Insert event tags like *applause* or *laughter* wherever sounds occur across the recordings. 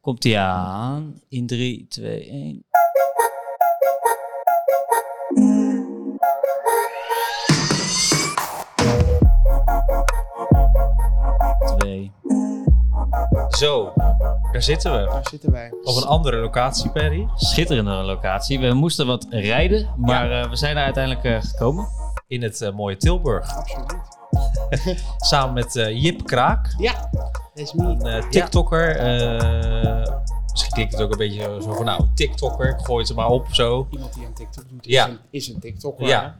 Komt hij aan in 3, 2, 1. Twee. Zo, daar zitten we. Daar zitten wij. Op een andere locatie, Perry. Schitterende locatie. We moesten wat rijden, maar eh, we zijn er uiteindelijk eh, gekomen. In het eh, mooie Tilburg. Absoluut. *laughs* Samen met eh, Jip Kraak, Ja, dat is me. een eh, TikToker. eh, misschien klinkt het ook een beetje zo van, nou, TikToker, ik gooi het er maar op zo. Iemand die een TikTok doet, is, een, is een TikToker. Ja.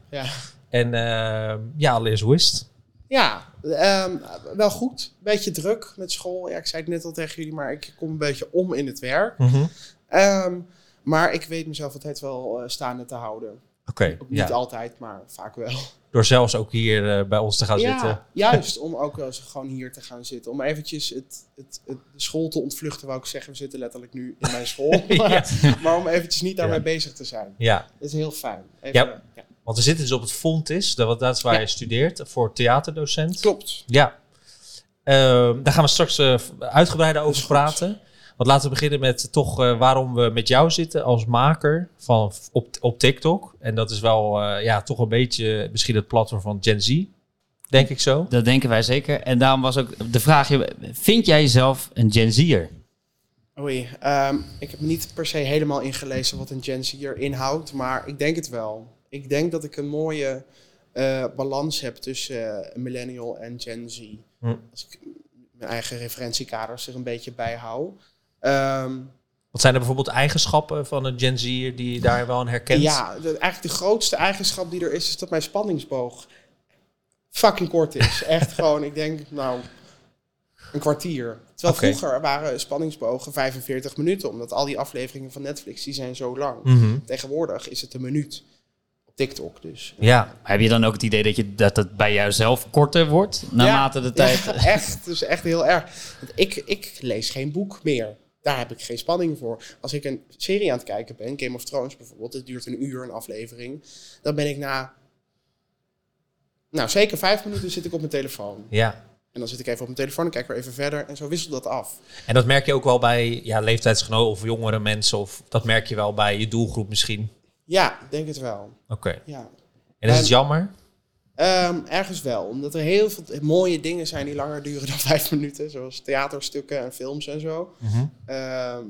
En eh, ja, is het? ja ehm, wel goed. Beetje druk met school. Ja, ik zei het net al tegen jullie, maar ik kom een beetje om in het werk. Mhm. Ehm, maar ik weet mezelf altijd wel eh, staande te houden. Oké, niet ja. altijd, maar vaak wel. Door zelfs ook hier eh, bij ons te gaan zitten. Ja, juist. Om ook wel eens gewoon hier te gaan zitten. Om eventjes het, het, het, de school te ontvluchten, wou ik zeggen. We zitten letterlijk nu in mijn school. *laughs* maar, maar om eventjes niet daarmee Ja. bezeg te zijn. Ja, Dat is heel fijn. Even, Ja. want we zitten dus op het Fontis, dat, dat is waar je studeert, voor theaterdocent. Klopt. Ja. Ehm, daar gaan we straks eh, uitgebreider over praten. Want laten we beginnen met toch eh, waarom we met jou zitten als maker van, op, op TikTok. En dat is wel eh, ja, toch een beetje misschien het platform van Gen Z, denk ik zo. Dat denken wij zeker. En daarom was ook de vraag, vind jij jezelf een Gen Z'er? Oei, ehm, ik heb me niet per se helemaal ingelezen wat een Gen Z'er inhoudt, maar ik denk het wel. Ik denk dat ik een mooie eh, balans heb tussen millennial en Gen Z. Hm. Als ik mijn eigen referentiekaders er een beetje bij hou. Ehm, Wat zijn er bijvoorbeeld eigenschappen van een Gen Z'er die je daar wel aan herkent? ja, de, eigenlijk de grootste eigenschap die er is, is dat mijn spanningsboog fucking kort is. *laughs* Echt gewoon, ik denk, nou, een kwartier. Terwijl vroeger waren spanningsbogen 45 minuten, omdat al die afleveringen van Netflix, die zijn zo lang. Mhm. Tegenwoordig is het een minuut. Op TikTok dus. Ja, Heb je dan ook het idee dat, je, dat het bij jou zelf korter wordt naarmate de tijd? Ja, echt. Dus echt heel erg. Want ik, ik lees geen boek meer. Daar heb ik geen spanning voor. Als ik een serie aan het kijken ben, Game of Thrones bijvoorbeeld, het duurt een uur een aflevering, dan ben ik na, nou zeker vijf minuten zit ik op mijn telefoon. ja. En dan zit ik even op mijn telefoon en kijk weer even verder en zo wisselt dat af. En dat merk je ook wel bij ja, leeftijdsgenoten of jongere mensen. Of dat merk je wel bij je doelgroep misschien. Ja, ik denk het wel. Oké. Ja. En is het jammer? Ehm, ergens wel, omdat er heel veel mooie dingen zijn die langer duren dan *laughs* vijf minuten, zoals theaterstukken en films en zo. Mhm. Ehm,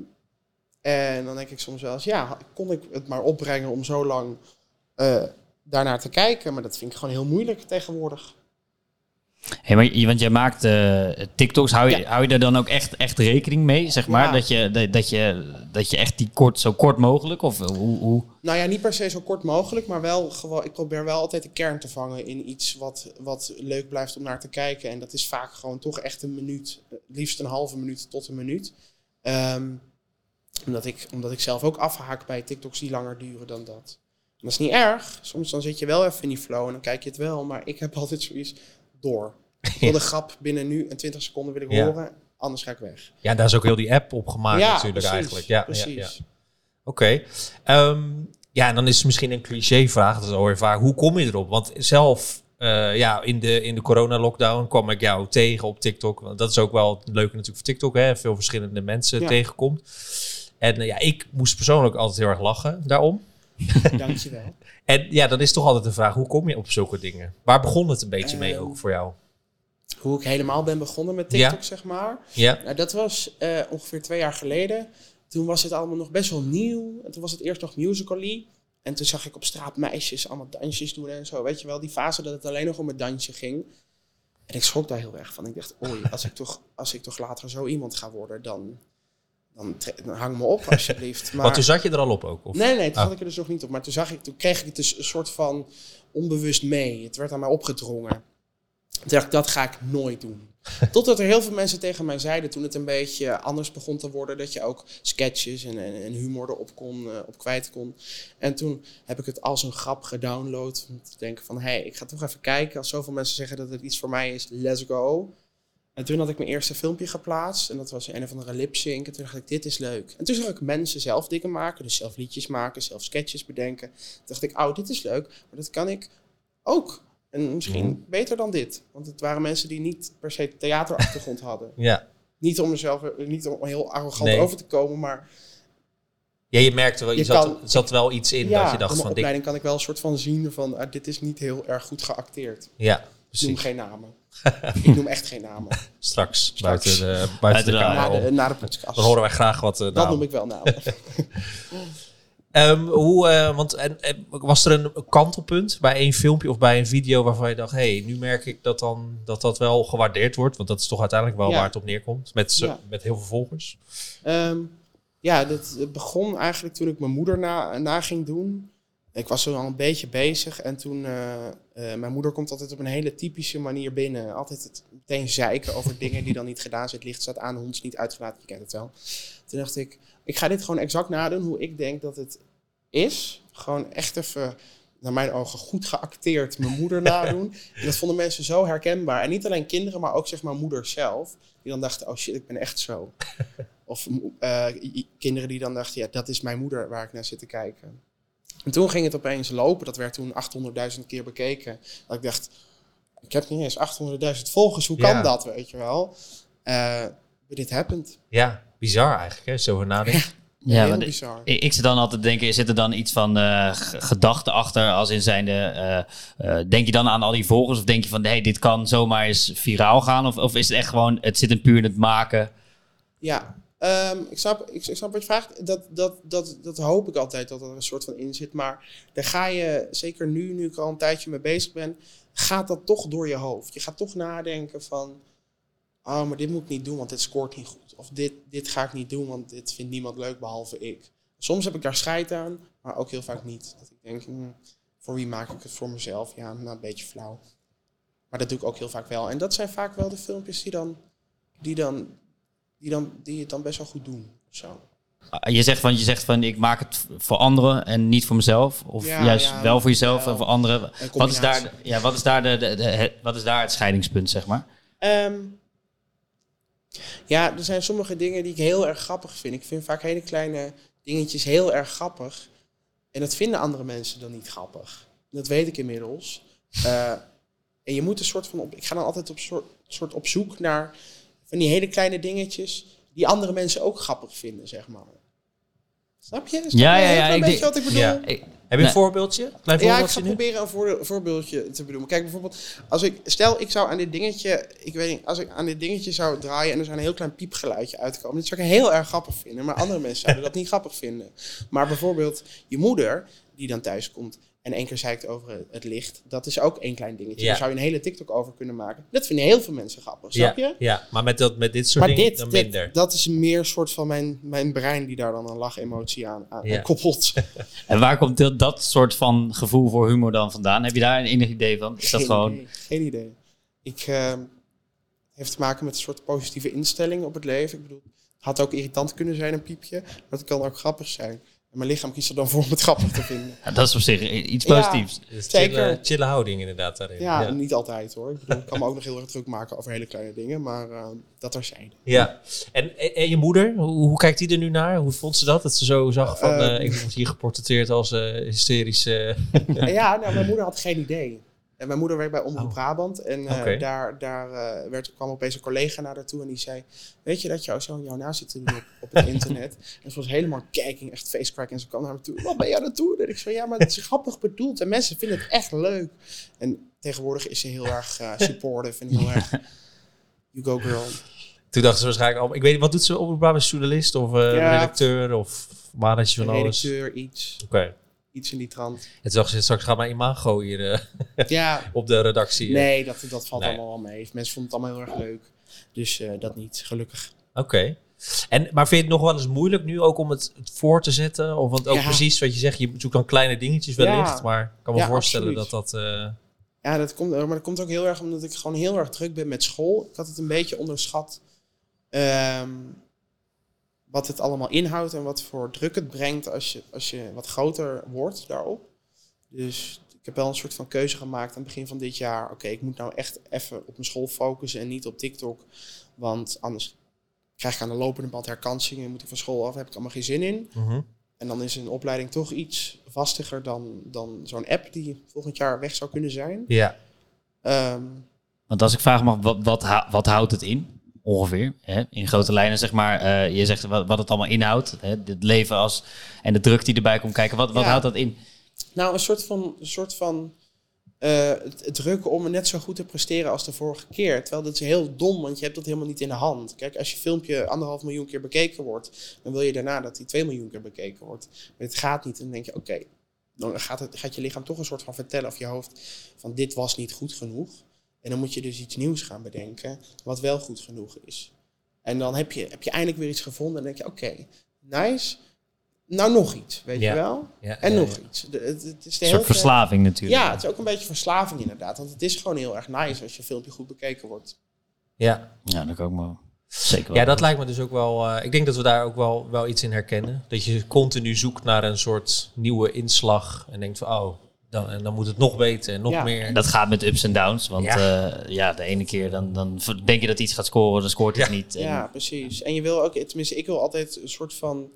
en dan denk ik soms wel eens, ja, kon ik het maar opbrengen om zo lang eh, daarnaar te kijken. Maar dat vind ik gewoon heel moeilijk tegenwoordig. Hey, maar, want jij maakt eh, TikToks, hou je, Ja. hou je daar dan ook echt, echt rekening mee, zeg maar? Ja. Dat, je, dat, je, dat je echt die kort, zo kort mogelijk, of hoe... hoe? Nou ja, niet per se zo kort mogelijk, maar wel gewoon, ik probeer wel altijd de kern te vangen in iets wat, wat leuk blijft om naar te kijken. En dat is vaak gewoon toch echt een minuut, eh, liefst een halve minuut tot een minuut. Ehm, omdat, ik, omdat ik zelf ook afhaak bij TikToks die langer duren dan dat. En dat is niet erg. Soms dan zit je wel even in die flow en dan kijk je het wel. Maar ik heb *laughs* altijd zoiets door. *laughs* Ik wil de grap binnen nu en 20 seconden wil ik Ja. horen, anders ga ik weg. Ja, daar is ook heel die app op gemaakt ja, natuurlijk precies, eigenlijk. Ja, precies. ja, ja. Oké. Ehm, ja, en dan is het misschien een cliché-vraag, dat hoor je vaak. Hoe kom je erop? Want zelf, eh, ja, in de, in de corona-lockdown kwam ik jou tegen op TikTok. Want dat is ook wel het leuke natuurlijk voor TikTok, hè. Veel verschillende mensen tegenkomt. En eh, ja, ik moest persoonlijk altijd heel erg lachen daarom. *laughs* Dankjewel. En ja, dan is toch altijd de vraag, hoe kom je op zulke dingen? Waar begon het een beetje mee Ehm, ook voor jou? Hoe ik helemaal ben begonnen met TikTok, Ja. zeg maar. Ja, Nou, dat was eh, ongeveer twee jaar geleden. Toen was het allemaal nog best wel nieuw. En toen was het eerst nog musical.ly. En toen zag ik op straat meisjes allemaal dansjes doen en zo. Weet je wel, die fase dat het alleen nog om het dansje ging. En ik schrok daar heel erg van. Ik dacht, oei, als ik toch, als ik toch later zo iemand ga worden, dan, dan, hang me op alsjeblieft. *laughs* Maar, want toen zat je er al op ook? Of? Nee, nee, toen Ah. zat ik er dus nog niet op. Maar toen, zag ik, toen kreeg ik het dus een soort van onbewust mee. Het werd aan mij opgedrongen. Toen dacht ik, dat ga ik nooit doen. *laughs* Totdat er heel veel mensen tegen mij zeiden toen het een beetje anders begon te worden. Dat je ook sketches en, en, en humor erop kon, eh, op kwijt kon. En toen heb ik het als een grap gedownload. Om te denken van, hé, hey, ik ga toch even kijken. Als zoveel mensen zeggen dat het iets voor mij is, let's go. En toen had ik mijn eerste filmpje geplaatst. En dat was een of andere lip sync. En toen dacht ik, dit is leuk. En toen zag ik mensen zelf dingen maken. Dus zelf liedjes maken, zelf sketches bedenken. Toen dacht ik, oh, dit is leuk. Maar dat kan ik ook. En misschien Mhm. beter dan dit. Want het waren mensen die niet per se theaterachtergrond *laughs* hadden. Ja. Niet om mezelf niet om heel arrogant Nee. over te komen, maar Ja, je merkte wel, je, Je zat, kan- zat wel iets in ja, dat je dacht van... Dit, opleiding kan ik wel een soort van zien van ah, dit is niet heel erg goed geacteerd. ja, noem geen namen. *laughs* ik noem echt geen namen. Straks, Straks. buiten de, buiten de de- camera Na om. de, na de podcast. Dan horen wij graag wat eh dat noem ik wel namen. *laughs* Ehm, hoe, eh, want en, en was er een kantelpunt bij een filmpje of bij een video waarvan je dacht, hé, hey, nu merk ik dat, dan, dat dat wel gewaardeerd wordt, want dat is toch uiteindelijk wel Ja. waar het op neerkomt, met, Ja. met heel veel volgers. Ehm, ja, dat het begon eigenlijk toen ik mijn moeder na, na ging doen. Ik was zo al een beetje bezig en toen... eh, eh, mijn moeder komt altijd op een hele typische manier binnen. Altijd het meteen zeiken over *laughs* dingen die dan niet gedaan zijn. Het licht staat aan, hond is niet uitgelaten, je kent het wel. Toen dacht ik, ik ga dit gewoon exact nadoen hoe ik denk dat het is. Gewoon echt even, naar mijn ogen, goed geacteerd mijn moeder *laughs* nadoen. En dat vonden mensen zo herkenbaar. En niet alleen kinderen, maar ook zeg maar moeders zelf. Die dan dachten, oh shit, ik ben echt zo. *laughs* Of eh, kinderen die dan dachten, ja, dat is mijn moeder waar ik naar zit te kijken. En toen ging het opeens lopen. Dat werd toen 800.000 keer bekeken. Dat ik dacht, ik heb niet eens 800.000 volgers. Hoe kan dat, weet je wel? Eh but it happened. Ja, bizar eigenlijk, hè, zo nadenken. Ja, Heel want bizar. ik, ik zit dan altijd te denken, zit er dan iets van eh, g- gedachte achter als in zijnde, eh, eh, denk je dan aan al die volgers of denk je van, hey, dit kan zomaar eens viraal gaan? Of, of is het echt gewoon, het zit hem puur in het maken? Ja, ehm, ik, snap, ik, ik snap wat je vraagt. Dat, dat, dat, dat hoop ik altijd dat er een soort van in zit. Maar daar ga je, zeker nu, nu ik al een tijdje mee bezig ben, gaat dat toch door je hoofd. Je gaat toch nadenken van, oh, maar dit moet ik niet doen, want dit scoort niet goed. Of dit, dit ga ik niet doen, want dit vindt niemand leuk behalve ik. Soms heb ik daar scheid aan, maar ook heel vaak niet. Dat ik denk, hmm, voor wie maak ik het voor mezelf? Ja, nou, een beetje flauw. Maar dat doe ik ook heel vaak wel. En dat zijn vaak wel de filmpjes die dan, die dan die, dan, die het dan best wel goed doen. Zo. Ah, Je zegt van, je zegt van, ik maak het voor anderen en niet voor mezelf. Of Ja, juist ja, wel voor jezelf wel. en voor anderen. Wat is, daar, ja, wat, is daar de, de, de- het- wat is daar het scheidingspunt, zeg maar? Ehm, ja, er zijn sommige dingen die ik heel erg grappig vind. Ik vind vaak hele kleine dingetjes heel erg grappig. En dat vinden andere mensen dan niet grappig. Dat weet ik inmiddels. Eh, en je moet een soort van op. Ik ga dan altijd op soort, soort op zoek naar van die hele kleine dingetjes die andere mensen ook grappig vinden, zeg maar. Snap je? Snap Ja, ja, ja, een ik beetje wat ik bedoel? Ja. Ik- Heb je een Nee. voorbeeldje? Klein Ja, ik ga proberen een voor, voorbeeldje te bedoelen. Kijk, bijvoorbeeld, als ik, stel ik zou aan dit dingetje, ik weet niet, als ik aan dit dingetje zou draaien en er zou een heel klein piepgeluidje uitkomen, dat zou ik heel erg grappig vinden, maar andere mensen zouden dat niet grappig vinden. Maar bijvoorbeeld je moeder, die dan thuis komt en één keer zeikt over het licht, dat is ook één klein dingetje. Ja. Daar zou je een hele TikTok over kunnen maken. Dat vinden heel veel mensen grappig, snap je? Ja, ja, maar met, dat, met dit soort Maar dingen dit, dan dit- minder. dat is meer soort van mijn, mijn brein die daar dan een lachemotie aan, aan Ja. koppelt. *laughs* En waar komt dat, dat soort van gevoel voor humor dan vandaan? Heb je daar een enig idee van? Is dat Geen gewoon... idee, geen idee. Ik, eh, het heeft te maken met een soort positieve instelling op het leven. Ik bedoel, het had ook irritant kunnen zijn, een piepje. Maar het kan ook grappig zijn. En mijn lichaam kiest er dan voor om het grappig te vinden. Ja, dat is op zich iets Ja. positiefs. Dus zeker. Chille, chille houding inderdaad daarin. Ja, ja. niet altijd hoor. Ik, bedoel, ik kan me ook nog heel erg druk maken over hele kleine dingen. Maar eh, dat er zijn. Ja. En, en je moeder, hoe, hoe kijkt die er nu naar? Hoe vond ze dat? Dat ze zo zag van, Eh, eh, ik word hier geportretteerd als eh hysterische... *laughs* Ja, nou, mijn moeder had geen idee. En mijn moeder werkt bij Omroep Oh. Brabant. En eh, Oké. daar, daar eh, werd, kwam opeens een collega naar haar toe en die zei... Weet je dat jouw zoon jou na zit te doen op, op het *laughs* internet? En ze was helemaal kijking, echt facecrack. En ze kwam naar me toe. Wat ben jij aan het doen? En ik zei, ja, maar het is *laughs* grappig bedoeld. En mensen vinden het echt leuk. En tegenwoordig is ze heel erg eh, supportive en heel *laughs* erg... You go girl. Toen dachten ze waarschijnlijk al, ik weet niet, wat doet ze op een journalist of Ja. redacteur of manager van alles? Oké. Redacteur, iets. Iets in die trant. Dacht ze, straks gaat mijn imago hier eh, *laughs* Ja, op de redactie. eh. nee, dat, dat valt Nee. allemaal wel mee. Mensen vonden het allemaal heel erg leuk. Dus eh, dat niet, gelukkig. Oké. En, maar vind je het nog wel eens moeilijk nu ook om het, het voor te zetten? Of want ook Ja. precies wat je zegt, je zoekt dan kleine dingetjes wellicht. Ja. Maar ik kan me Ja, voorstellen absoluut. dat dat... Ja, dat komt, maar dat komt ook heel erg omdat ik gewoon heel erg druk ben met school. Ik had het een beetje onderschat ehm, wat het allemaal inhoudt en wat voor druk het brengt als je, als je wat groter wordt daarop. Dus ik heb wel een soort van keuze gemaakt aan het begin van dit jaar. Oké, ik moet nou echt even op mijn school focussen en niet op TikTok. Want anders krijg ik aan de lopende band herkansingen. Moet ik van school af, heb ik allemaal geen zin in. mhm. En dan is een opleiding toch iets vastiger dan, dan zo'n app die volgend jaar weg zou kunnen zijn. Ja. Ehm, Want als ik vraag mag, wat, wat, wat houdt het in? Ongeveer. Hè? In grote lijnen, zeg maar. Eh, je zegt wat, wat het allemaal inhoudt. Hè? Het leven als, en de druk die erbij komt kijken. Wat, wat Ja. houdt dat in? Nou, een soort van, een soort van eh, het, het druk om net zo goed te presteren als de vorige keer. Terwijl dat is heel dom, want je hebt dat helemaal niet in de hand. Kijk, als je filmpje anderhalf miljoen keer bekeken wordt, dan wil je daarna dat die 2 miljoen keer bekeken wordt. Maar het gaat niet. En dan denk je, oké, dan gaat, het, gaat je lichaam toch een soort van vertellen of je hoofd van dit was niet goed genoeg. En dan moet je dus iets nieuws gaan bedenken wat wel goed genoeg is. En dan heb je, heb je eindelijk weer iets gevonden en denk je, oké, nice. Nou, nog iets, weet Ja. je wel? Ja, En ja, nog ja. iets. De- het, het is de Een hele soort verslaving natuurlijk. Ja, het is ook een beetje verslaving inderdaad. Want het is gewoon heel erg nice als je filmpje goed bekeken wordt. Ja. Ja, dat kan ik me zeker wel. ja, dat lijkt me dus ook wel... eh, ik denk dat we daar ook wel, wel iets in herkennen. Dat je continu zoekt naar een soort nieuwe inslag. En denkt van, oh, dan, en dan moet het nog beter en nog Ja. meer. En dat gaat met ups en downs. Want Ja. ja, ja de ene keer dan, dan denk je dat iets gaat scoren, dan scoort het Ja. niet. En- Ja, precies. En je wil ook, tenminste, ik wil altijd een soort van.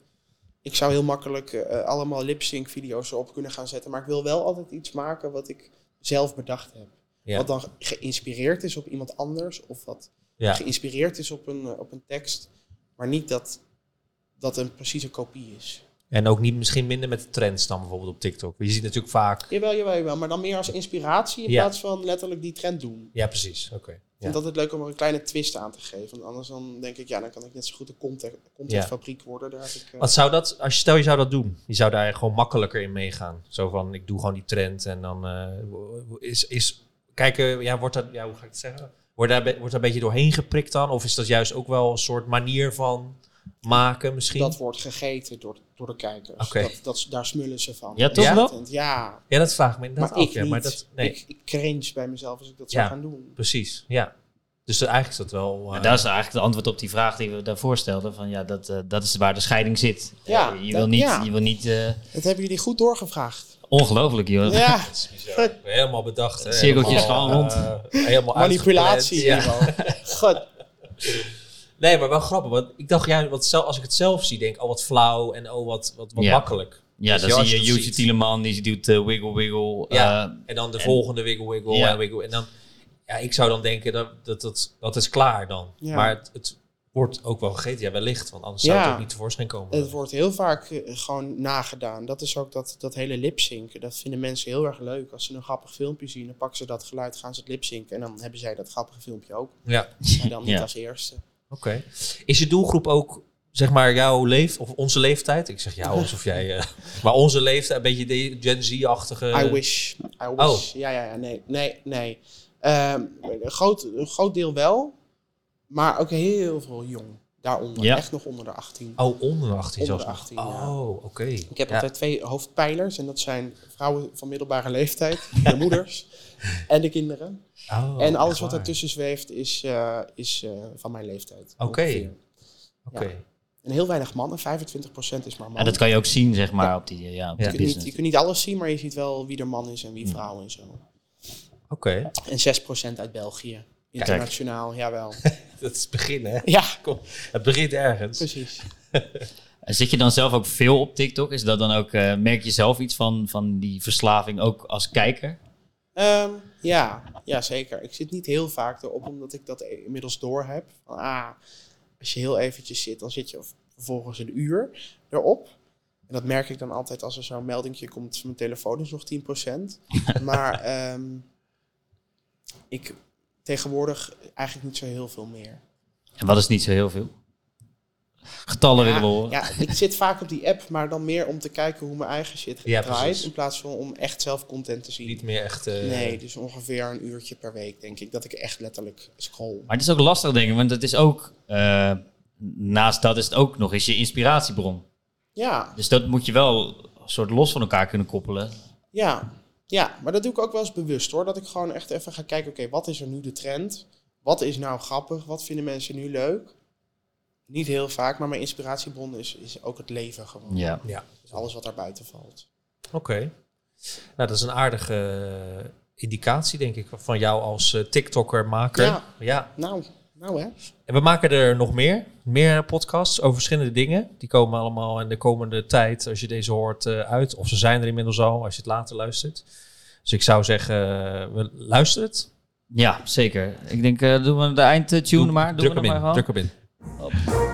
Ik zou heel makkelijk eh, allemaal lip-sync video's erop kunnen gaan zetten. Maar ik wil wel altijd iets maken wat ik zelf bedacht heb. Ja. Wat dan ge- geïnspireerd is op iemand anders. Of wat Ja. geïnspireerd is op een, eh, op een tekst. Maar niet dat dat een precieze kopie is. En ook niet misschien minder met de trends dan bijvoorbeeld op TikTok. Je ziet natuurlijk vaak... Jawel, jawel, jawel. Maar dan meer als inspiratie in Ja. plaats van letterlijk die trend doen. Ja, precies. Oké. Ik Ja. vind het altijd leuk om er een kleine twist aan te geven. Want anders dan denk ik, ja, dan kan ik net zo goed een content, contentfabriek worden. Daar ik, eh, Wat zou dat, als je stel je zou dat doen, je zou daar gewoon makkelijker in meegaan. Zo van, ik doe gewoon die trend en dan eh, is, is, kijken, ja, wordt dat, ja, hoe ga ik het zeggen? Wordt daar, wordt daar een beetje doorheen geprikt dan? Of is dat juist ook wel een soort manier van maken misschien? dat wordt gegeten door, door de kijkers. Dat, dat, daar smullen ze van. Ja, toch Ja? wel? Ja, ja, dat vraag ik me inderdaad maar af. ik ja, niet. maar dat, nee, ik, ik cringe bij mezelf als ik dat Ja. zou gaan doen. precies, ja. Dus eigenlijk is dat wel... eh, En dat is eigenlijk het antwoord op die vraag die we daarvoor stelden. Van ja, dat, eh, dat is waar de scheiding zit. Ja, Eh, je, dat- wil niet, ja. je wil niet. eh, Dat hebben jullie goed doorgevraagd. ongelooflijk, joh. Ja, *laughs* dat is bizar. Helemaal bedacht. Hè? Cirkeltjes Helemaal, gewoon eh, helemaal manipulatie. Ja. Ja. God. *laughs* Nee, maar wel grappig. Want ik dacht, ja, wat zelf, als ik het zelf zie, denk ik, oh wat flauw en oh wat, wat, wat Ja. makkelijk. Ja, Dus dan zie je je dat Jussi ziet. Tieleman, die doet eh, wiggle wiggle. Ja. eh, En dan de En- volgende wiggle wiggle Ja. en wiggle. En dan, ja, ik zou dan denken, dat, dat, dat, dat is klaar dan. Ja. Maar het, het wordt ook wel gegeten, ja, wellicht. Want anders zou het ook niet tevoorschijn komen. Het wordt heel vaak eh, gewoon nagedaan. Dat is ook dat, dat hele lipzinken. Dat vinden mensen heel erg leuk. Als ze een grappig filmpje zien, dan pakken ze dat geluid, gaan ze het lipzinken. En dan hebben zij dat grappige filmpje ook. Ja, Maar dan niet *laughs* Ja. als eerste. Oké. Is je doelgroep ook, zeg maar, jouw leef of onze leeftijd? Ik zeg jou alsof jij... eh, *laughs* maar onze leeftijd, een beetje de Gen Z-achtige... I wish. I Oh. wish. Ja, ja, ja. Nee, nee, nee. Ehm, een, groot, een groot deel wel. Maar ook heel veel jong. Daaronder. Ja. Echt nog onder de 18. Oh, onder de 18 Onder zelfs de nog. 18, ja. Oh, oké. Ik heb Ja. altijd twee hoofdpijlers. En dat zijn vrouwen van middelbare leeftijd. *laughs* De moeders. En de kinderen. Oh, en alles wat ertussen zweeft is, eh, is eh, van mijn leeftijd. Oké. Oké. Ja. En heel weinig mannen. 25% is maar man. en dat kan je ook zien, zeg maar, op die, eh, ja, op Ja. je, kunt niet, je kunt niet alles zien, maar je ziet wel wie er man is en wie Hm. vrouw en zo. Oké. En 6% uit België. Internationaal, jawel. *laughs* Dat is het begin, hè? Ja, Kom, het begint ergens. precies. En Zit je dan zelf ook veel op TikTok? Is dat dan ook, eh, merk je zelf iets van, van die verslaving ook als kijker? Ehm, ja, ja, zeker. Ik zit niet heel vaak erop, omdat ik dat inmiddels door heb. Ah, als je heel eventjes zit, dan zit je vervolgens een uur erop. En dat merk ik dan altijd als er zo'n meldingje komt van mijn telefoon is nog 10%. *laughs* maar ehm, ik tegenwoordig eigenlijk niet zo heel veel meer. En wat is niet zo heel veel? Getallen willen we horen. ja, ik zit vaak op die app, maar dan meer om te kijken hoe mijn eigen shit Ja, draait. precies. in plaats van om echt zelf content te zien. Niet meer echt... eh, Nee, dus ongeveer een uurtje per week, denk ik, dat ik echt letterlijk scroll. Maar het is ook lastig, denk ik, want het is ook, eh, naast dat is het ook nog eens je inspiratiebron. Ja, Dus dat moet je wel een soort los van elkaar kunnen koppelen. ja, ja, maar dat doe ik ook wel eens bewust hoor. Dat ik gewoon echt even ga kijken, oké, wat is er nu de trend? Wat is nou grappig? Wat vinden mensen nu leuk? Niet heel vaak, maar mijn inspiratiebron is, is ook het leven gewoon. Ja. Ja, Dus alles wat daar buiten valt. oké. Nou, dat is een aardige eh, indicatie, denk ik, van jou als eh, TikToker-maker. Ja. ja. Nou, nou hè. En we maken er nog meer. Meer podcasts over verschillende dingen. Die komen allemaal in de komende tijd, als je deze hoort, eh, uit. Of ze zijn er inmiddels al, als je het later luistert. Dus ik zou zeggen, eh, we luisteren het. Ja, zeker. Ik denk, eh, doen we de eindtune maar. Doen druk we hem maar in, gewoon. druk hem in.